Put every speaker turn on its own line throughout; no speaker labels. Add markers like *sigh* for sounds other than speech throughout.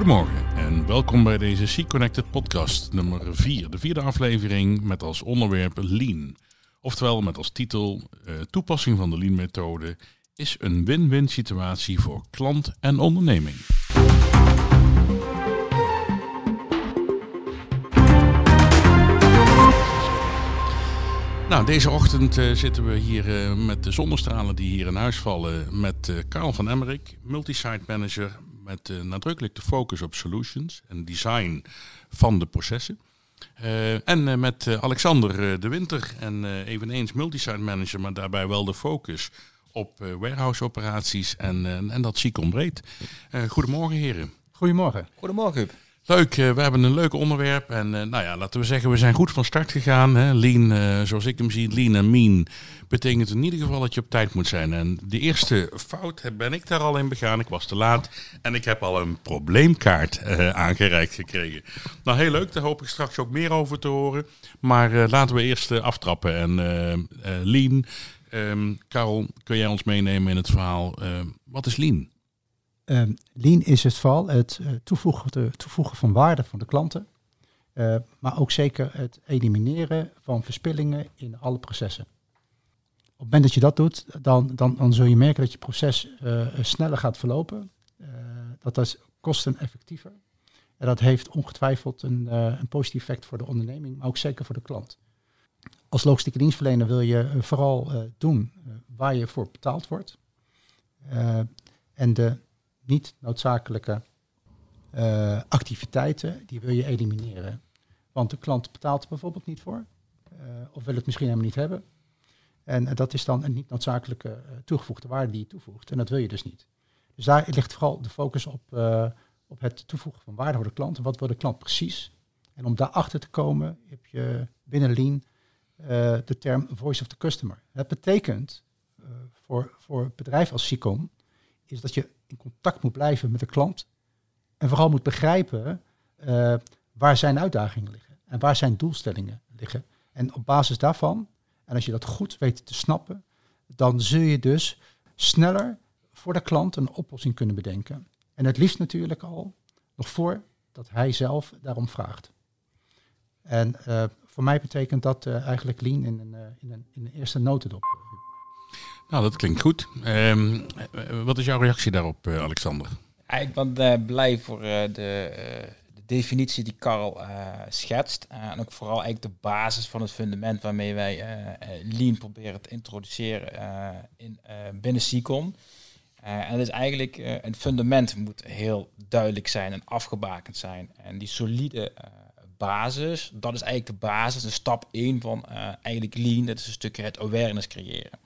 Goedemorgen en welkom bij deze C-Connected podcast nummer 4, de vierde aflevering met als onderwerp Lean. Oftewel met als titel eh, toepassing van de Lean-methode is een win-win situatie voor klant en onderneming. Nou, deze ochtend uh, zitten we hier uh, met de zonnestralen die hier in huis vallen met Karel van Emmerik, multisite manager met nadrukkelijk de focus op solutions en design van de processen. en met Alexander de Winter en eveneens multisite manager, maar daarbij wel de focus op warehouse operaties en, en dat ziek ontbreed. goedemorgen heren.
Goedemorgen.
Goedemorgen Huub.
Leuk, uh, we hebben een leuk onderwerp. En uh, nou ja, laten we zeggen, we zijn goed van start gegaan. Hè. Lean, uh, zoals ik hem zie, lean en mean, betekent in ieder geval dat je op tijd moet zijn. En de eerste fout ben ik daar al in begaan. Ik was te laat en ik heb al een probleemkaart aangereikt gekregen. Nou, heel leuk, daar hoop ik straks ook meer over te horen. Maar laten we eerst aftrappen. En lean, um, Karel, kun jij ons meenemen in het verhaal? wat is lean?
Um, lean is het vooral het uh, toevoegen, toevoegen, van waarde van de klanten, uh, maar ook zeker het elimineren van verspillingen in alle processen. Op het moment dat je dat doet, dan, dan, dan zul je merken dat je proces uh, sneller gaat verlopen. dat is kosteneffectiever. En dat heeft ongetwijfeld een, een positief effect voor de onderneming, maar ook zeker voor de klant. Als logistieke dienstverlener wil je vooral doen waar je voor betaald wordt. en de niet noodzakelijke uh, activiteiten, die wil je elimineren. Want de klant betaalt er bijvoorbeeld niet voor, uh, of wil het misschien helemaal niet hebben. En uh, dat is dan een niet noodzakelijke toegevoegde waarde die je toevoegt. En dat wil je dus niet. Dus daar ligt vooral de focus op, op het toevoegen van waarde voor de klant. Wat wil de klant precies? En om daarachter te komen heb je binnen Lean de term voice of the customer. Het betekent voor, voor bedrijf als SICOM is dat je in contact moet blijven met de klant. En vooral moet begrijpen uh, waar zijn uitdagingen liggen. En waar zijn doelstellingen liggen. En op basis daarvan, en als je dat goed weet te snappen, dan zul je dus sneller voor de klant een oplossing kunnen bedenken. En het liefst natuurlijk al nog voor dat hij zelf daarom vraagt. En uh, voor mij betekent dat uh, eigenlijk lean in een, in een, in een eerste notendop.
Nou, dat klinkt goed. Um, wat is jouw reactie daarop, uh, Alexander?
Ik ben uh, blij voor de, de, definitie die Karl schetst. en ook vooral eigenlijk de basis van het fundament waarmee wij Lean proberen te introduceren in, binnen SICOM. en het is eigenlijk, een fundament moet heel duidelijk zijn en afgebakend zijn. En die solide basis, dat is eigenlijk de basis, de stap 1 van eigenlijk Lean. Dat is een stukje het awareness creëren.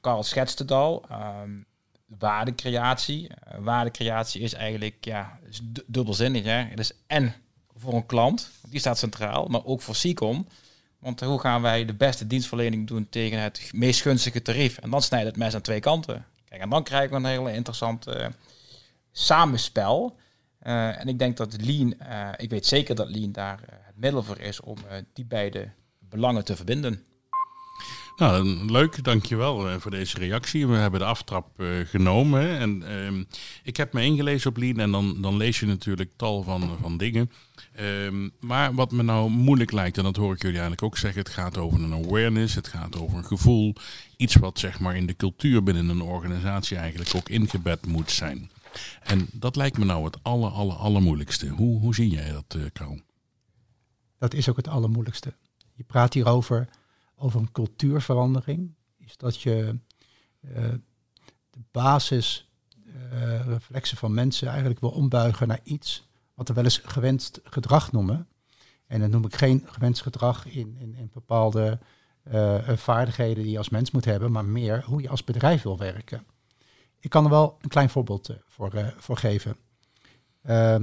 Carl schetste het al. Um, waardecreatie. Uh, waardecreatie is eigenlijk ja, dubbelzinnig. Hè? Het is en voor een klant, die staat centraal, maar ook voor SICOM. Want hoe gaan wij de beste dienstverlening doen tegen het meest gunstige tarief? En dan snijdt het mes aan twee kanten. Kijk, en dan krijgen we een hele interessant uh, samenspel. En ik denk dat Lean, ik weet zeker dat Lean daar het middel voor is om die beide belangen te verbinden.
Nou, leuk, dankjewel uh, voor deze reactie. We hebben de aftrap uh, genomen. En uh, ik heb me ingelezen op Lean en dan, dan lees je natuurlijk tal van, van dingen. Um, maar wat me nou moeilijk lijkt, en dat hoor ik jullie eigenlijk ook zeggen, het gaat over een awareness, het gaat over een gevoel. Iets wat zeg maar in de cultuur binnen een organisatie eigenlijk ook ingebed moet zijn. En dat lijkt me nou het aller, aller, allermoeilijkste. Hoe, hoe zie jij dat, uh?
Dat is ook het allermoeilijkste. Je praat hierover over een cultuurverandering, is dat je uh, de basisreflexen uh, van mensen eigenlijk wil ombuigen naar iets wat we wel eens gewenst gedrag noemen. En dan noem ik geen gewenst gedrag in, in, in bepaalde uh, vaardigheden die je als mens moet hebben, maar meer hoe je als bedrijf wil werken. Ik kan er wel een klein voorbeeld voor, voor geven. Ehm,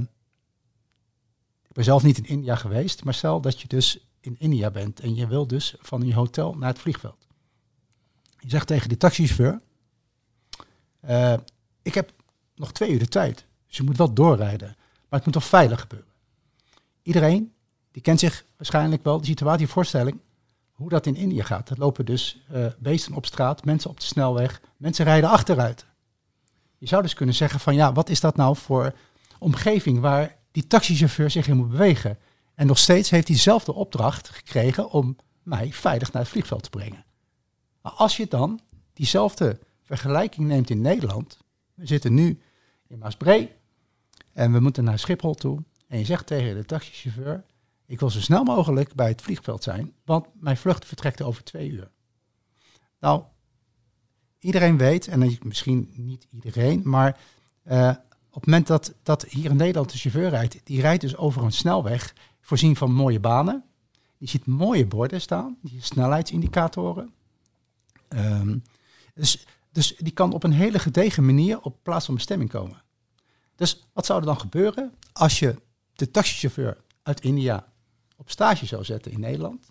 ik ben zelf niet in India geweest, maar stel dat je dus in India bent en je wil dus van je hotel naar het vliegveld. Je zegt tegen die taxichauffeur, uh, ik heb nog twee uur de tijd, dus je moet wel doorrijden, maar het moet toch veilig gebeuren. Iedereen, die kent zich waarschijnlijk wel de situatie, voorstelling, hoe dat in India gaat. Er lopen dus uh, beesten op straat, mensen op de snelweg, mensen rijden achteruit. Je zou dus kunnen zeggen van ja, wat is dat nou voor omgeving waar die taxichauffeur zich in moet bewegen. En nog steeds heeft hij zelf de opdracht gekregen om mij veilig naar het vliegveld te brengen. Maar als je dan diezelfde vergelijking neemt in Nederland. We zitten nu in Maasbree en we moeten naar Schiphol toe. En je zegt tegen de taxichauffeur, ik wil zo snel mogelijk bij het vliegveld zijn, want mijn vlucht vertrekt over twee uur. Nou, iedereen weet, en misschien niet iedereen, maar uh, op het moment dat, dat hier in Nederland de chauffeur rijdt, die rijdt dus over een snelweg voorzien van mooie banen. Je ziet mooie borden staan, die snelheidsindicatoren. Um, dus, dus die kan op een hele gedegen manier op plaats van bestemming komen. Dus wat zou er dan gebeuren als je de taxichauffeur uit India op stage zou zetten in Nederland?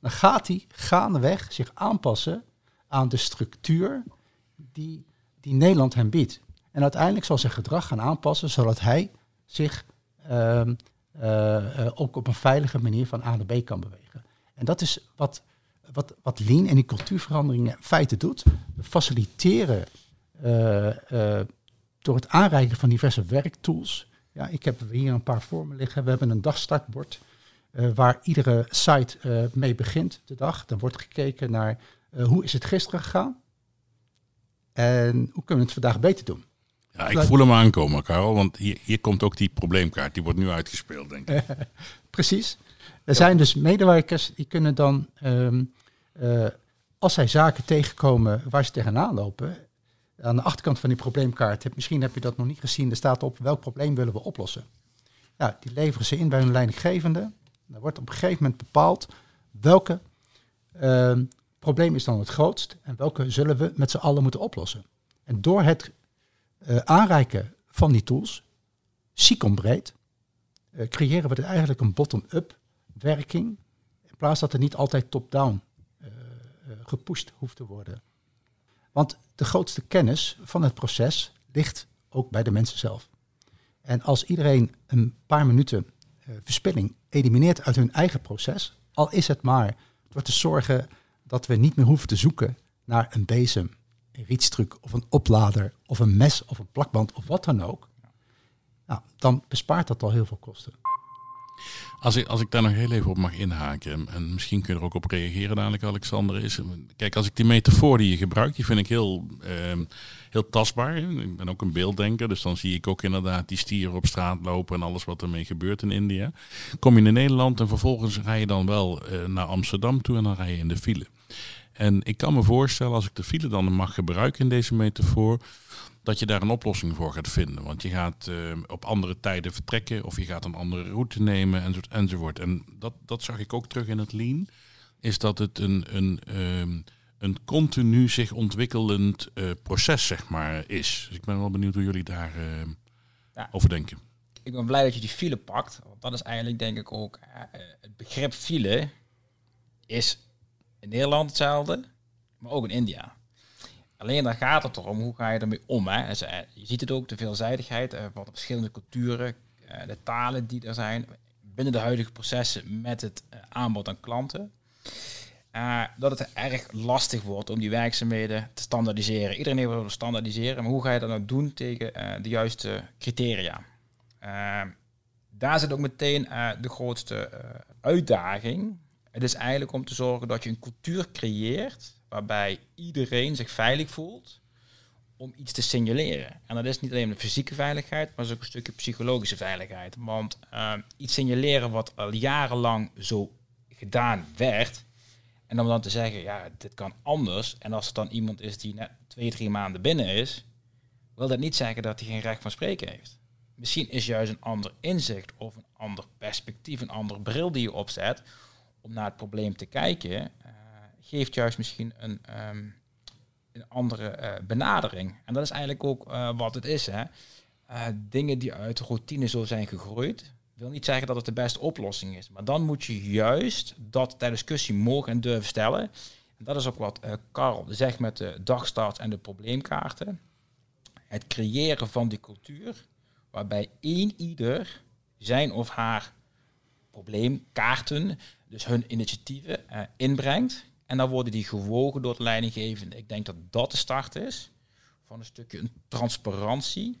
Dan gaat hij gaandeweg zich aanpassen aan de structuur die, die Nederland hem biedt. En uiteindelijk zal zijn gedrag gaan aanpassen zodat hij zich uh, ook op een veilige manier van A naar B kan bewegen. En dat is wat, wat, wat Lean en die cultuurveranderingen in feite doet. We faciliteren uh, door het aanreiken van diverse werktools. Ja, ik heb hier een paar voor me liggen. We hebben een dagstartbord waar iedere site mee begint de dag. Dan wordt gekeken naar hoe is het gisteren gegaan en hoe kunnen we het vandaag beter doen.
Ja, ik voel hem aankomen, Karel, want hier, hier komt ook die probleemkaart. Die wordt nu uitgespeeld, denk ik. *laughs*
Precies. Er zijn dus medewerkers die kunnen dan, ehm, eh, als zij zaken tegenkomen waar ze tegenaan lopen, aan de achterkant van die probleemkaart, misschien heb je dat nog niet gezien, er staat op welk probleem willen we oplossen. Ja, die leveren ze in bij hun leidinggevende. Dan wordt op een gegeven moment bepaald welke uh, probleem is dan het grootst en welke zullen we met z'n allen moeten oplossen. En door het uh, aanreiken van die tools, breed, uh, creëren we eigenlijk een bottom-up werking, in plaats dat er niet altijd top-down uh, gepusht hoeft te worden. Want de grootste kennis van het proces ligt ook bij de mensen zelf. En als iedereen een paar minuten verspilling elimineert uit hun eigen proces, al is het maar door te zorgen dat we niet meer hoeven te zoeken naar een bezem, een rietstruk of een oplader of een mes of een plakband of wat dan ook, nou, dan bespaart dat al heel veel kosten.
Als ik, als ik daar nog heel even op mag inhaken, en misschien kun je er ook op reageren dadelijk, Alexander, is, kijk, als ik die metafoor die je gebruikt, die vind ik heel, eh, heel tastbaar. Ik ben ook een beelddenker, dus dan zie ik ook inderdaad die stieren op straat lopen en alles wat ermee gebeurt in India. Kom je in Nederland en vervolgens rij je dan wel uh, naar Amsterdam toe en dan rij je in de file. En ik kan me voorstellen, als ik de file dan mag gebruiken in deze metafoor, dat je daar een oplossing voor gaat vinden. Want je gaat uh, op andere tijden vertrekken of je gaat een andere route nemen enzovoort. enzovoort. En dat, dat zag ik ook terug in het lean. Is dat het een, een, um, een continu zich ontwikkelend uh, proces zeg maar, is. Dus ik ben wel benieuwd hoe jullie daar uh, ja. over denken.
Ik ben blij dat je die file pakt. Want dat is eigenlijk denk ik ook het begrip file is in Nederland hetzelfde, maar ook in India. Alleen dan gaat het erom, hoe ga je ermee om? Hè? Je ziet het ook, de veelzijdigheid uh, van de verschillende culturen, uh, de talen die er zijn, binnen de huidige processen met het aanbod aan klanten. dat het erg lastig wordt om die werkzaamheden te standaardiseren. Iedereen wil standaardiseren, maar hoe ga je dat nou doen tegen de juiste criteria? daar zit ook meteen de grootste uitdaging. Het is eigenlijk om te zorgen dat je een cultuur creëert waarbij iedereen zich veilig voelt om iets te signaleren. En dat is niet alleen de fysieke veiligheid, maar ook een stukje psychologische veiligheid. Want uh, iets signaleren wat al jarenlang zo gedaan werd, en om dan te zeggen, ja, dit kan anders. En als het dan iemand is die net twee, drie maanden binnen is, wil dat niet zeggen dat hij geen recht van spreken heeft. Misschien is juist een ander inzicht of een ander perspectief, een andere bril die je opzet om naar het probleem te kijken, geeft juist misschien een, ehm, een andere uh, benadering. En dat is eigenlijk ook uh, wat het is. Hè. Dingen die uit routine zo zijn gegroeid, wil niet zeggen dat het de beste oplossing is. Maar dan moet je juist dat ter discussie mogen en durven stellen. En dat is ook wat Karl zegt met de dagstart en de probleemkaarten. Het creëren van die cultuur, waarbij één ieder zijn of haar probleemkaarten, dus hun initiatieven, inbrengt. En dan worden die gewogen door de leidinggevende. Ik denk dat dat de start is van een stukje transparantie.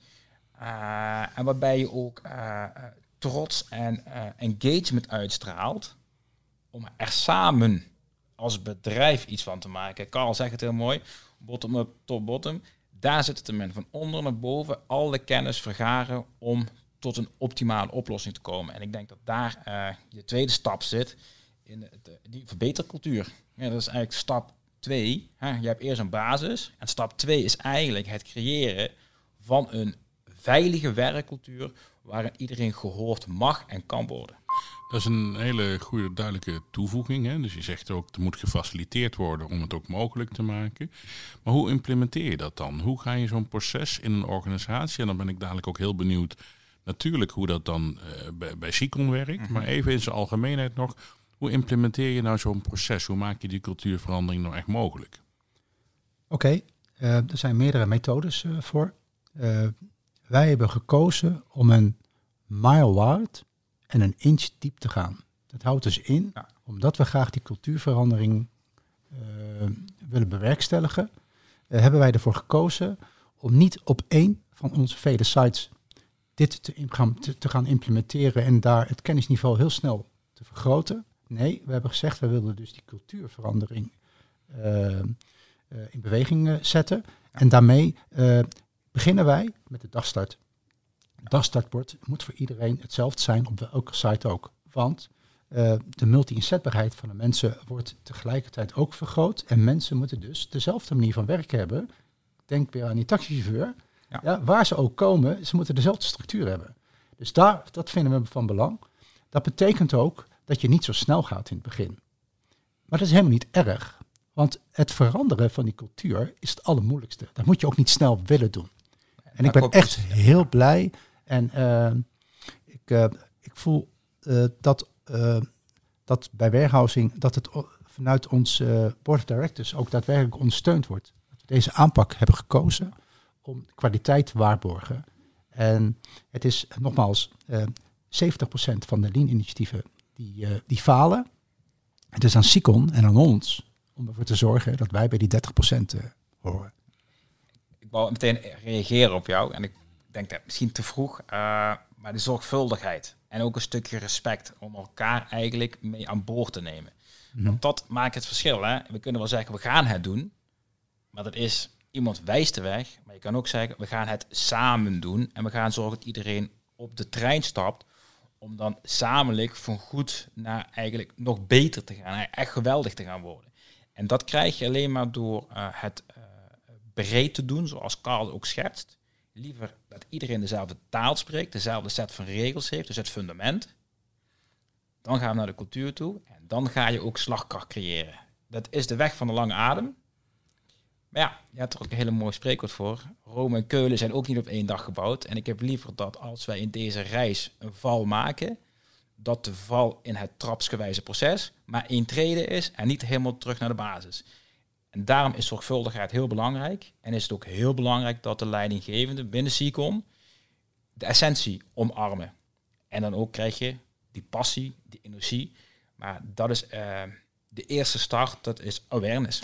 en waarbij je ook trots en engagement uitstraalt om er samen als bedrijf iets van te maken. Carl zegt het heel mooi, bottom-up, top-bottom. Daar zit het in van onder naar boven al de kennis vergaren om tot een optimale oplossing te komen. En ik denk dat daar uh, je tweede stap zit in de, die verbetercultuur. Ja, dat is eigenlijk stap 2. Je hebt eerst een basis. En stap 2 is eigenlijk het creëren van een veilige werkcultuur waarin iedereen gehoord mag en kan worden.
Dat is een hele goede, duidelijke toevoeging. Hè? Dus je zegt ook, er moet gefaciliteerd worden om het ook mogelijk te maken. Maar hoe implementeer je dat dan? Hoe ga je zo'n proces in een organisatie? En dan ben ik dadelijk ook heel benieuwd natuurlijk hoe dat dan uh, bij, bij SICON werkt. Mhm. Maar even in zijn algemeenheid nog, hoe implementeer je nou zo'n proces? Hoe maak je die cultuurverandering nou echt mogelijk?
Oké, eh, er zijn meerdere methodes uh, voor. wij hebben gekozen om een mile wide en een inch diep te gaan. Dat houdt dus in, omdat we graag die cultuurverandering willen bewerkstelligen, hebben wij ervoor gekozen om niet op één van onze vele sites dit te, te, te, gaan implementeren en daar het kennisniveau heel snel te vergroten. Nee, we hebben gezegd, we willen dus die cultuurverandering uh, in beweging eh, zetten. En daarmee beginnen wij met de dagstart. Het dagstartbord moet voor iedereen hetzelfde zijn op elke site ook. Want de multi-inzetbaarheid van de mensen wordt tegelijkertijd ook vergroot. En mensen moeten dus dezelfde manier van werken hebben. Denk weer aan die taxichauffeur. Ja. waar ze ook komen, ze moeten dezelfde structuur hebben. Dus daar, dat vinden we van belang. Dat betekent ook dat je niet zo snel gaat in het begin. Maar dat is helemaal niet erg. Want het veranderen van die cultuur is het allermoeilijkste. Dat moet je ook niet snel willen doen. En ik ben echt heel blij. En uh, ik, uh, ik voel uh, dat, dat bij warehousing, dat het vanuit ons board of directors ook daadwerkelijk ondersteund wordt. Dat we deze aanpak hebben gekozen om kwaliteit te waarborgen. En het is nogmaals uh, eh, 70% van de lean-initiatieven die, uh, die falen. Het is aan Sicon en aan ons om ervoor te zorgen dat wij bij die 30% uh, eh, horen.
Ik wou meteen reageren op jou en ik denk dat misschien te vroeg, maar de zorgvuldigheid en ook een stukje respect om elkaar eigenlijk mee aan boord te nemen. Mhm. Want dat maakt het verschil. Hè? We kunnen wel zeggen, we gaan het doen, maar dat is iemand wijst de weg, maar je kan ook zeggen, we gaan het samen doen en we gaan zorgen dat iedereen op de trein stapt om dan samenlijk van goed naar eigenlijk nog beter te gaan, echt geweldig te gaan worden. En dat krijg je alleen maar door uh, het uh, breed te doen, zoals Carl ook schetst. Liever dat iedereen dezelfde taal spreekt, dezelfde set van regels heeft, dus het fundament. Dan gaan we naar de cultuur toe en dan ga je ook slagkracht creëren. Dat is de weg van de lange adem. Maar ja, je hebt er ook een hele mooi spreekwoord voor. Rome en Keulen zijn ook niet op één dag gebouwd. En ik heb liever dat als wij in deze reis een val maken, dat de val in het trapsgewijze proces maar één trede is en niet helemaal terug naar de basis. En daarom is zorgvuldigheid heel belangrijk. En is het ook heel belangrijk dat de leidinggevende binnen SICOM de essentie omarmen. En dan ook krijg je die passie, die energie. Maar dat is uh, de eerste start, dat is awareness.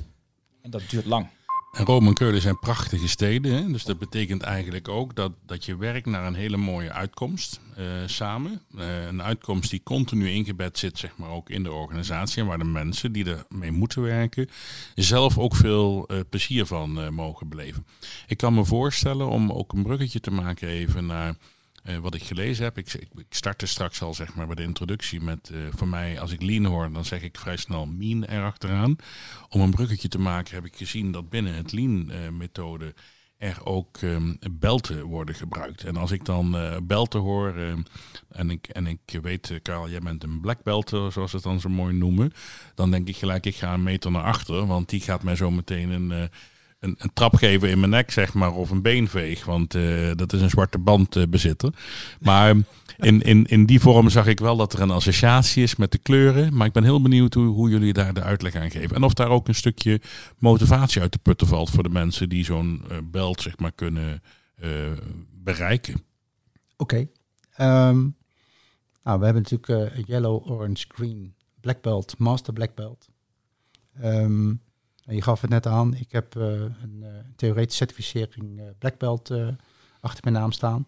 En dat duurt lang.
En Rome en Keulen zijn prachtige steden. Hè? Dus dat betekent eigenlijk ook dat, dat je werkt naar een hele mooie uitkomst uh, samen. Uh, een uitkomst die continu ingebed zit, zeg maar, ook in de organisatie. En waar de mensen die ermee moeten werken, zelf ook veel uh, plezier van mogen beleven. Ik kan me voorstellen om ook een bruggetje te maken even naar uh, wat ik gelezen heb. Ik, ik, startte straks al zeg maar bij de introductie met uh, voor mij als ik lean hoor, dan zeg ik vrij snel mean erachteraan. Om een bruggetje te maken heb ik gezien dat binnen het lean methode er ook um, belten worden gebruikt. En als ik dan belten hoor, en, ik, en ik weet, Karel, jij bent een black belt, zoals ze het dan zo mooi noemen, dan denk ik gelijk, ik ga een meter naar achter, want die gaat mij zo meteen een een, een, trap geven in mijn nek, zeg maar, of een beenveeg. Want uh, dat is een zwarte bandbezitter. Uh, maar in, in, in die vorm zag ik wel dat er een associatie is met de kleuren. Maar ik ben heel benieuwd hoe, hoe jullie daar de uitleg aan geven. En of daar ook een stukje motivatie uit te putten valt voor de mensen die zo'n uh, belt, zeg maar, kunnen uh, bereiken.
Oké. Um, nou, we hebben natuurlijk yellow, orange, green, black belt, master black belt. Um, je gaf het net aan, ik heb uh, een uh, theoretische certificering uh, Black Belt achter mijn naam staan.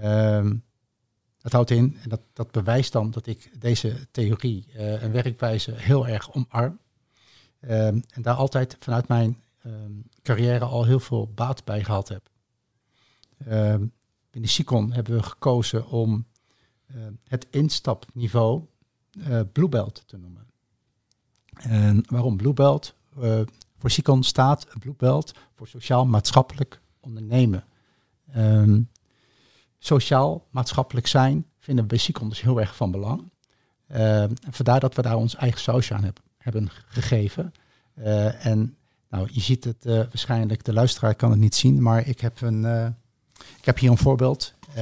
Ehm, dat houdt in, en dat, dat bewijst dan dat ik deze theorie en werkwijze heel erg omarm. Ehm, en daar altijd vanuit mijn ehm, carrière al heel veel baat bij gehad heb. Um, binnen SICON hebben we gekozen om het instapniveau uh, Bluebelt te noemen. En waarom Bluebelt? Uh, voor SICON staat Bluebelt voor sociaal-maatschappelijk ondernemen. Um, Sociaal-maatschappelijk zijn vinden we bij SICON dus heel erg van belang. Uh, vandaar dat we daar ons eigen sausje aan heb, hebben gegeven. Uh, en nou, je ziet het uh, waarschijnlijk, de luisteraar kan het niet zien, maar ik heb, een, ik heb hier een voorbeeld. we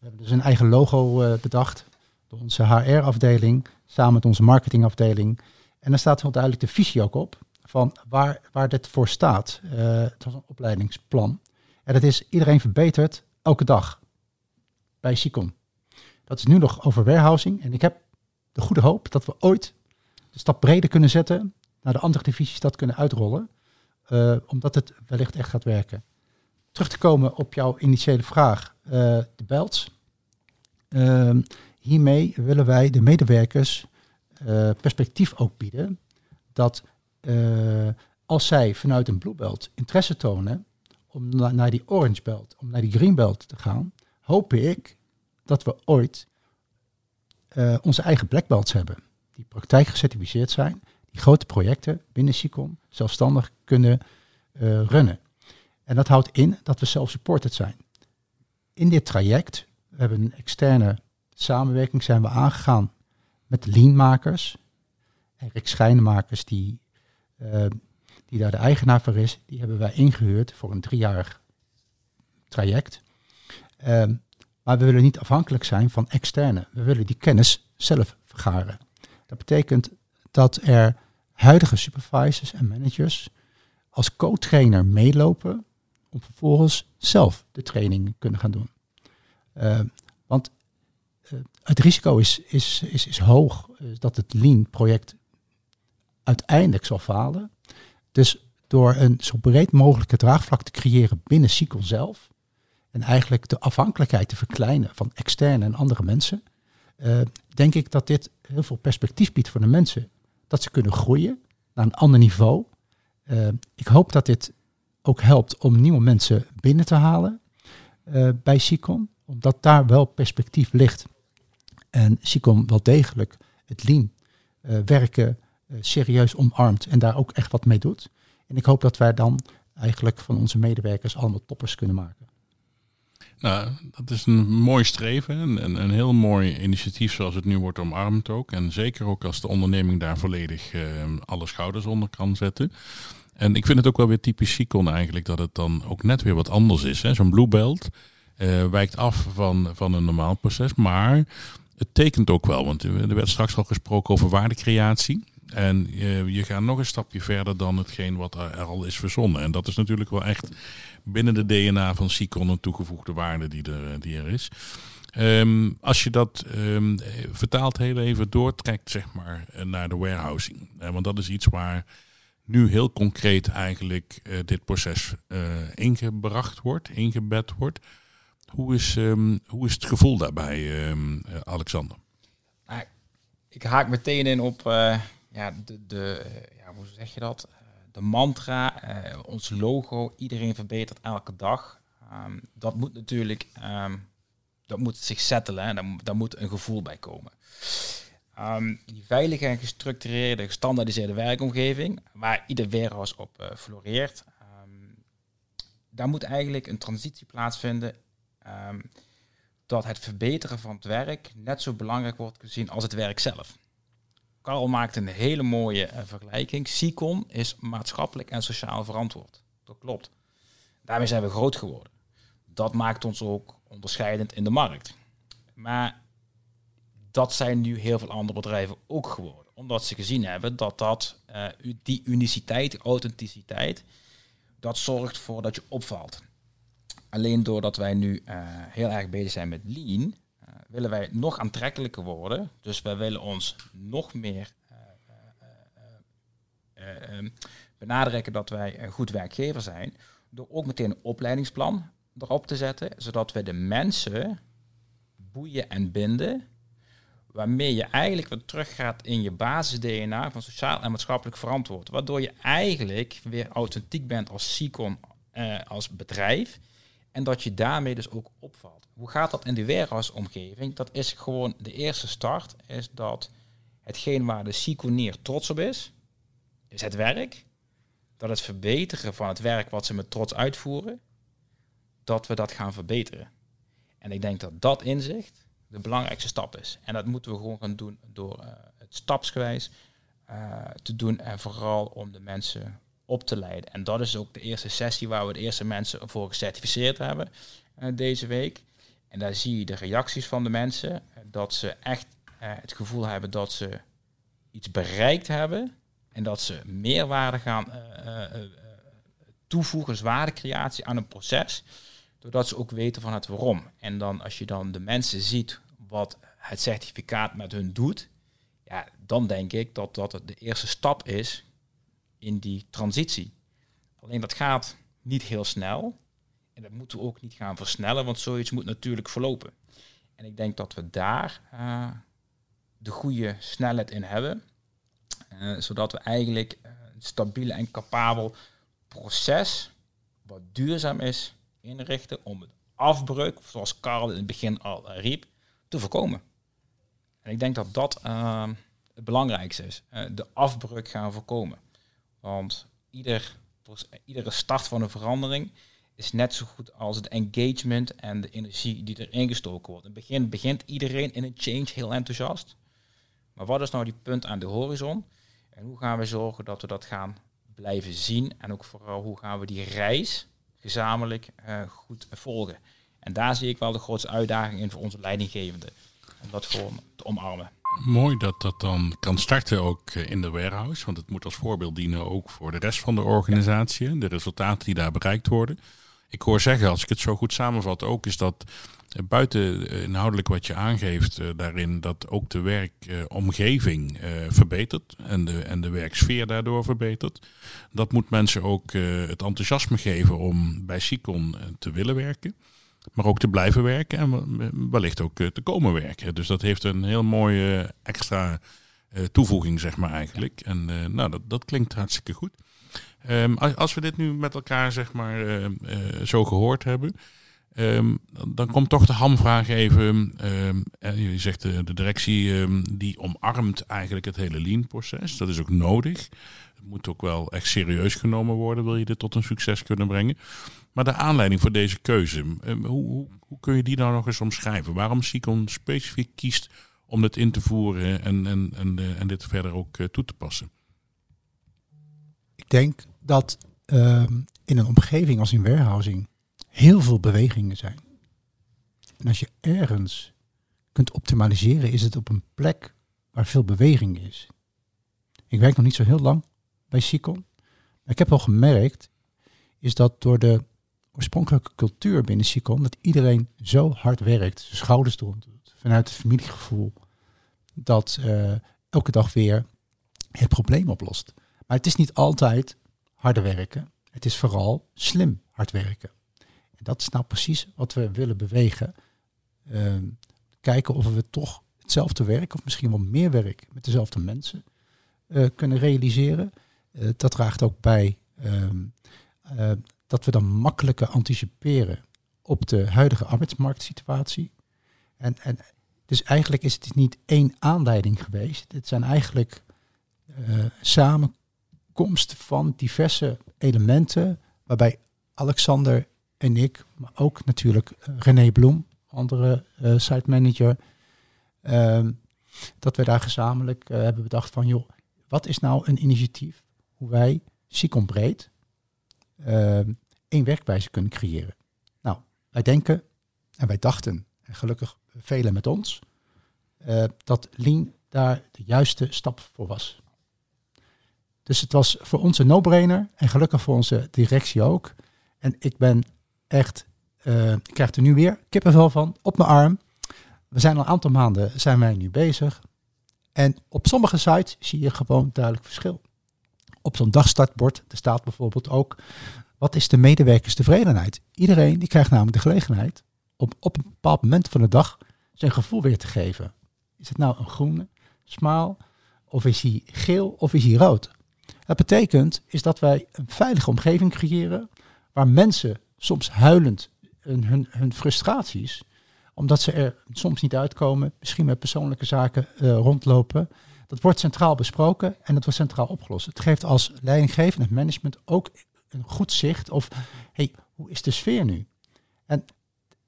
hebben dus een eigen logo bedacht door onze HR-afdeling, samen met onze marketingafdeling. En daar staat heel duidelijk de visie ook op van waar, waar dit voor staat. het was een opleidingsplan. En dat is iedereen verbetert elke dag bij SICOM. Dat is nu nog over warehousing. En ik heb de goede hoop dat we ooit de stap breder kunnen zetten, naar de andere divisies dat kunnen uitrollen, uh, omdat het wellicht echt gaat werken. Terug te komen op jouw initiële vraag, uh, de belts. Uh, hiermee willen wij de medewerkers uh, perspectief ook bieden dat als zij vanuit een blue belt interesse tonen om na naar die orange belt, om naar die green belt te gaan, hoop ik dat we ooit uh, onze eigen black belts hebben. Die praktijk gecertificeerd zijn, die grote projecten binnen SICOM zelfstandig kunnen runnen. En dat houdt in dat we self-supported zijn. In dit traject, we hebben een externe samenwerking zijn we aangegaan met leanmakers. Erik Schijnmakers, die, uh, die daar de eigenaar voor is, die hebben wij ingehuurd voor een driejarig traject. Um, maar we willen niet afhankelijk zijn van externe. We willen die kennis zelf vergaren. Dat betekent dat er huidige supervisors en managers als co-trainer meelopen om vervolgens zelf de training kunnen gaan doen. Uh, het risico is, is, is, is hoog uh, dat het Lean-project uiteindelijk zal falen. Dus door een zo breed mogelijke draagvlak te creëren binnen SQL zelf, en eigenlijk de afhankelijkheid te verkleinen van externe en andere mensen, uh, denk ik dat dit heel veel perspectief biedt voor de mensen. Dat ze kunnen groeien naar een ander niveau. Ik hoop dat dit ook helpt om nieuwe mensen binnen te halen bij SICOM, omdat daar wel perspectief ligt. En SICOM wel degelijk het lean werken serieus omarmt en daar ook echt wat mee doet. En ik hoop dat wij dan eigenlijk van onze medewerkers allemaal toppers kunnen maken.
Nou, dat is een mooi streven en een heel mooi initiatief zoals het nu wordt omarmd ook. En zeker ook als de onderneming daar volledig uh, alle schouders onder kan zetten. En ik vind het ook wel weer typisch Sicon eigenlijk dat het dan ook net weer wat anders is. Zo'n Blue Belt uh, wijkt af van, van een normaal proces, maar het tekent ook wel. Want er werd straks al gesproken over waardecreatie. En uh, je gaat nog een stapje verder dan hetgeen wat er al is verzonnen. En dat is natuurlijk wel echt binnen de DNA van Sicon een toegevoegde waarde die er, die er is. Um, als je dat um, vertaalt heel even doortrekt, zeg maar, naar de warehousing. Want dat is iets waar nu heel concreet eigenlijk dit proces ingebracht wordt, ingebed wordt. Hoe is, um, hoe is het gevoel daarbij, Alexander?
Nou, ik haak meteen in op ja, de, de ja, hoe zeg je dat? de mantra, ons logo, iedereen verbetert elke dag. Um, dat moet natuurlijk, um, dat moet zich settelen, en daar, daar, moet een gevoel bij komen. Die veilige en gestructureerde, gestandaardiseerde werkomgeving, waar ieder warehouse op floreert, daar moet eigenlijk een transitie plaatsvinden dat het verbeteren van het werk net zo belangrijk wordt gezien als het werk zelf. Karl maakt een hele mooie uh, vergelijking. SICOM is maatschappelijk en sociaal verantwoord. Dat klopt. Daarmee zijn we groot geworden. Dat maakt ons ook onderscheidend in de markt. Maar dat zijn nu heel veel andere bedrijven ook geworden. Omdat ze gezien hebben dat, dat uh, die uniciteit, authenticiteit, dat zorgt voor dat je opvalt. Alleen doordat wij nu uh, heel erg bezig zijn met lean, willen wij nog aantrekkelijker worden. Dus wij willen ons nog meer uh, benadrukken dat wij een goed werkgever zijn. Door ook meteen een opleidingsplan erop te zetten, zodat we de mensen boeien en binden, waarmee je eigenlijk weer teruggaat in je basis-DNA van sociaal en maatschappelijk verantwoord. Waardoor je eigenlijk weer authentiek bent als Sicon, eh, als bedrijf, en dat je daarmee dus ook opvalt. Hoe gaat dat in de warehouse-omgeving? Dat is gewoon de eerste start, is dat hetgeen waar de Siconier trots op is, is het werk. Dat het verbeteren van het werk wat ze met trots uitvoeren, dat we dat gaan verbeteren. En ik denk dat dat inzicht de belangrijkste stap is. En dat moeten we gewoon gaan doen door uh, het stapsgewijs uh, te doen en vooral om de mensen op te leiden. En dat is ook de eerste sessie waar we de eerste mensen voor gecertificeerd hebben uh, deze week. En daar zie je de reacties van de mensen, dat ze echt het gevoel hebben dat ze iets bereikt hebben en dat ze meerwaarde gaan toevoegen, dus waardecreatie aan een proces doordat ze ook weten van het waarom. En dan als je dan de mensen ziet wat het certificaat met hun doet, ja, dan denk ik dat dat de eerste stap is in die transitie. Alleen dat gaat niet heel snel. En dat moeten we ook niet gaan versnellen, want zoiets moet natuurlijk verlopen. En ik denk dat we daar uh, de goede snelheid in hebben. Uh, zodat we eigenlijk een stabiel en capabel proces, wat duurzaam is, inrichten om het afbreuk, zoals Karel in het begin al eh, riep, te voorkomen. En ik denk dat dat het belangrijkste is. De afbreuk gaan voorkomen. Want ieder, iedere start van een verandering is net zo goed als het engagement en de energie die erin gestoken wordt. In het begin begint iedereen in een change heel enthousiast. Maar wat is nou die punt aan de horizon? En hoe gaan we zorgen dat we dat gaan blijven zien? En ook vooral hoe gaan we die reis gezamenlijk uh, goed volgen. En daar zie ik wel de grootste uitdaging in voor onze leidinggevende. Om dat gewoon te omarmen.
Mooi dat dat dan kan starten ook eh, in de warehouse. Want het moet als voorbeeld dienen ook voor de rest van de organisatie. De resultaten die daar bereikt worden. Ik hoor zeggen, als ik het zo goed samenvat, ook is dat eh, buiten inhoudelijk wat je aangeeft daarin, dat ook de werkomgeving verbetert en de, en de werksfeer daardoor verbetert. Dat moet mensen ook het enthousiasme geven om bij Sicon te willen werken maar ook te blijven werken en wellicht ook te komen werken. Dus dat heeft een heel mooie extra toevoeging, zeg maar eigenlijk. En nou, dat, dat klinkt hartstikke goed. Um, als we dit nu met elkaar, zeg maar, uh, uh, zo gehoord hebben, um, dan komt toch de hamvraag even. Um, je zegt de, directie die omarmt eigenlijk het hele lean-proces. Dat is ook nodig. Het moet ook wel echt serieus genomen worden, wil je dit tot een succes kunnen brengen. Maar de aanleiding voor deze keuze, hoe, hoe, hoe kun je die nou nog eens omschrijven? Waarom Sicon specifiek kiest om het in te voeren en, en, en, en dit verder ook toe te passen?
Ik denk dat in een omgeving als in warehousing heel veel bewegingen zijn. En als je ergens kunt optimaliseren, is het op een plek waar veel beweging is. Ik werk nog niet zo heel lang bij Sicon. Maar ik heb al gemerkt, is dat door de oorspronkelijke cultuur binnen Sicon, dat iedereen zo hard werkt, zijn schouders eronder doet, vanuit het familiegevoel, dat uh, elke dag weer het probleem oplost. Maar het is niet altijd harde werken. Het is vooral slim hard werken. Dat is nou precies wat we willen bewegen. Uh, kijken of we toch hetzelfde werk, of misschien wel meer werk met dezelfde mensen uh, kunnen realiseren. Uh, dat draagt ook bij ehm, dat we dan makkelijker anticiperen op de huidige arbeidsmarktsituatie. En, en dus eigenlijk is het niet één aanleiding geweest. Het zijn eigenlijk samenkomst van diverse elementen waarbij Alexander en ik, maar ook natuurlijk uh, René Bloem, andere uh, site manager, ehm, dat we daar gezamenlijk hebben bedacht van, joh, wat is nou een initiatief hoe wij Sicon breed uh, één werkwijze kunnen creëren. Nou, wij denken en wij dachten, en gelukkig velen met ons, dat Lean daar de juiste stap voor was. Dus het was voor ons een no-brainer en gelukkig voor onze directie ook. En ik ben echt, uh, ik krijg er nu weer kippenvel van op mijn arm. We zijn al een aantal maanden zijn wij nu bezig. En op sommige sites zie je gewoon duidelijk verschil op zo'n dagstartbord, er staat bijvoorbeeld ook wat is de medewerkerstevredenheid? Iedereen die krijgt namelijk de gelegenheid om op een bepaald moment van de dag zijn gevoel weer te geven. Is het nou een groene, smaal, of is hij geel, of is hij rood? Dat betekent is dat wij een veilige omgeving creëren waar mensen soms huilend hun, hun, frustraties, omdat ze er soms niet uitkomen, misschien met persoonlijke zaken uh, rondlopen, dat wordt centraal besproken en dat wordt centraal opgelost. Het geeft als leidinggevend management ook een goed zicht of hey, hoe is de sfeer nu? En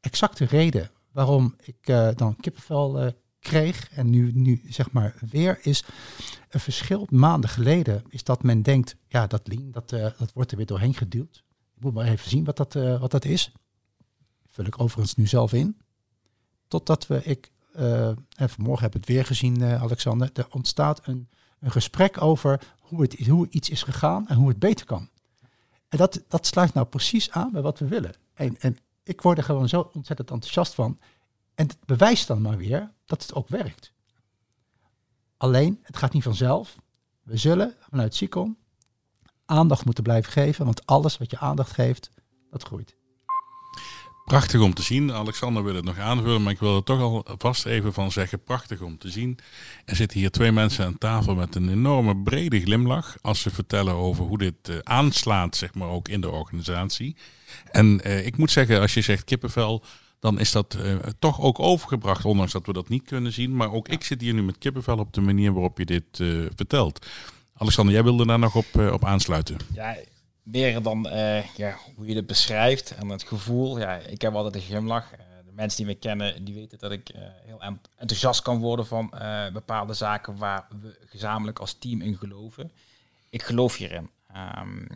exacte reden waarom ik uh, dan kippenvel uh, kreeg en nu, nu zeg maar weer is een verschil maanden geleden is dat men denkt, ja dat lean, dat, dat wordt er weer doorheen geduwd. Ik moet maar even zien wat dat, wat dat is. Vul ik overigens nu zelf in. Totdat we, ik, en vanmorgen heb ik het weer gezien Alexander, er ontstaat een, een gesprek over hoe, het, hoe iets is gegaan en hoe het beter kan. En dat, dat sluit nou precies aan bij wat we willen. En, en ik word er gewoon zo ontzettend enthousiast van. En het bewijst dan maar weer dat het ook werkt. Alleen, het gaat niet vanzelf. We zullen vanuit SICOM aandacht moeten blijven geven, want alles wat je aandacht geeft, dat groeit.
Prachtig om te zien. Alexander wil het nog aanvullen, maar ik wil er toch al vast even van zeggen. Prachtig om te zien. Er zitten hier twee mensen aan tafel met een enorme brede glimlach. Als ze vertellen over hoe dit uh, aanslaat, zeg maar, ook in de organisatie. En uh, ik moet zeggen, als je zegt kippenvel, dan is dat uh, toch ook overgebracht. Ondanks dat we dat niet kunnen zien. Maar ook ik zit hier nu met kippenvel op de manier waarop je dit vertelt. Alexander, jij wilde daar nog op, op aansluiten.
Ja, meer dan uh, ja, hoe je het beschrijft en het gevoel. Ja, ik heb altijd een glimlach. De mensen die me kennen, die weten dat ik heel enthousiast kan worden van bepaalde zaken waar we gezamenlijk als team in geloven. Ik geloof hierin. Um,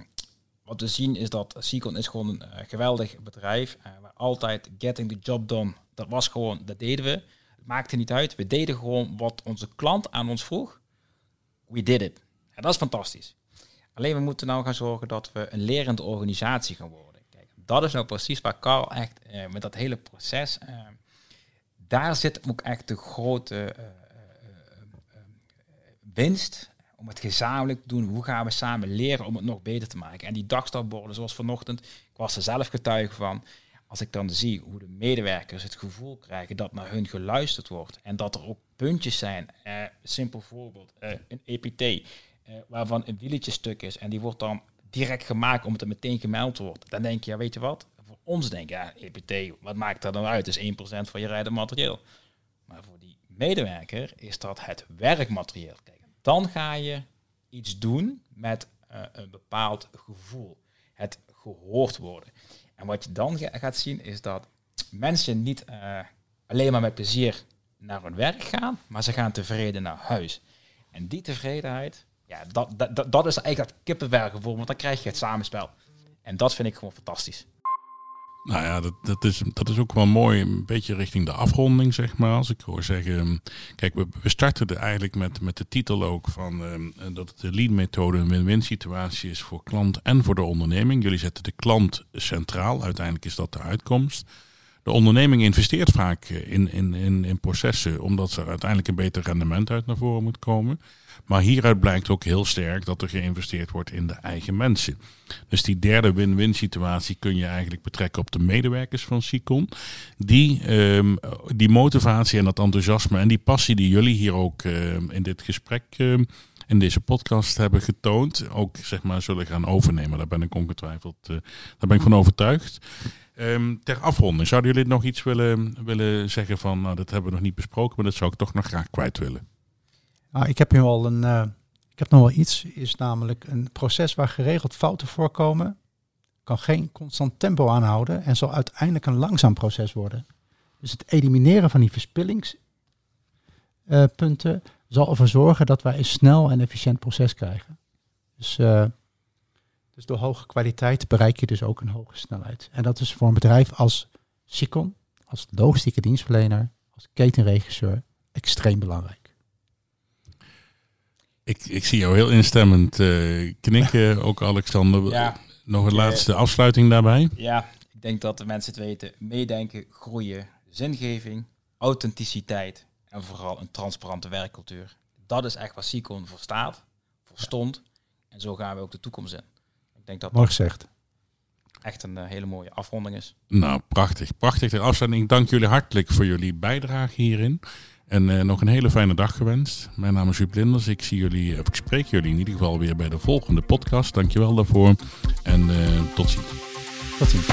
wat we zien is dat Seacon is gewoon een geweldig bedrijf. waar altijd getting the job done, dat was gewoon, dat deden we. Het maakte niet uit. We deden gewoon wat onze klant aan ons vroeg. We did it. En dat is fantastisch. Alleen we moeten nou gaan zorgen dat we een lerende organisatie gaan worden. Kijk, dat is nou precies waar Carl echt eh, met dat hele proces. Eh, daar zit ook echt de grote uh, winst om het gezamenlijk te doen. Hoe gaan we samen leren om het nog beter te maken? En die dagstapborden, zoals vanochtend, ik was er zelf getuige van. Als ik dan zie hoe de medewerkers het gevoel krijgen dat naar hun geluisterd wordt en dat er ook puntjes zijn. simpel voorbeeld, een EPT uh, waarvan een wieletje stuk is en die wordt dan direct gemaakt omdat het meteen gemeld wordt, dan denk je, ja, weet je wat? Voor ons denk je, ja, EPT, wat maakt dat dan uit? Dat is 1% van je rijdend materieel. Maar voor die medewerker is dat het werkmaterieel. Kijk, dan ga je iets doen met uh, een bepaald gevoel. Het gehoord worden. En wat je dan gaat zien is dat mensen niet uh, alleen maar met plezier naar hun werk gaan, maar ze gaan tevreden naar huis. En die tevredenheid, ja, dat, dat, dat is eigenlijk dat kippenwerkgevoel, want dan krijg je het samenspel. En dat vind ik gewoon fantastisch.
Nou ja, dat, dat, is, dat is ook wel mooi, een beetje richting de afronding, zeg maar. Als ik hoor zeggen, ehm, kijk, we, we starten er eigenlijk met, met de titel ook van uh, dat de lean-methode een win-win situatie is voor klant en voor de onderneming. Jullie zetten de klant centraal, uiteindelijk is dat de uitkomst. De onderneming investeert vaak in, in, in, in processen, omdat er uiteindelijk een beter rendement uit naar voren moet komen. Maar hieruit blijkt ook heel sterk dat er geïnvesteerd wordt in de eigen mensen. Dus die derde win-win situatie kun je eigenlijk betrekken op de medewerkers van Sicon. Die, um, die motivatie en dat enthousiasme en die passie die jullie hier ook um, in dit gesprek, um, in deze podcast hebben getoond, ook zeg maar zullen gaan overnemen. Daar ben ik ongetwijfeld, uh, daar ben ik van overtuigd. Um, ter afronding, zouden jullie nog iets willen, willen zeggen van, nou, dat hebben we nog niet besproken, maar dat zou ik toch nog graag kwijt willen?
Nou, ik heb nu al een, uh, ik heb nog wel iets, is namelijk een proces waar geregeld fouten voorkomen, kan geen constant tempo aanhouden en zal uiteindelijk een langzaam proces worden. Dus het elimineren van die verspillingspunten uh, zal ervoor zorgen dat wij een snel en efficiënt proces krijgen. Dus, uh, dus door hoge kwaliteit bereik je dus ook een hoge snelheid. En dat is voor een bedrijf als Sicon, als logistieke dienstverlener, als ketenregisseur extreem belangrijk.
Ik, ik zie jou heel instemmend uh, knikken, *laughs* ook Alexander. Ja. Nog een laatste afsluiting daarbij?
Ja, ik denk dat de mensen het weten. Meedenken, groeien, zingeving, authenticiteit en vooral een transparante werkcultuur. Dat is echt wat Sicon voor staat, voor stond. En zo gaan we ook de toekomst in. Ik denk dat
Mooi gezegd.
echt een hele mooie afronding is.
Nou, prachtig. Prachtig de afsluiting. Ik dank jullie hartelijk voor jullie bijdrage hierin. En nog een hele fijne dag gewenst. Mijn naam is Huub Linders. Ik, zie jullie, of ik spreek jullie in ieder geval weer bij de volgende podcast. Dankjewel daarvoor. En tot ziens.
Tot ziens.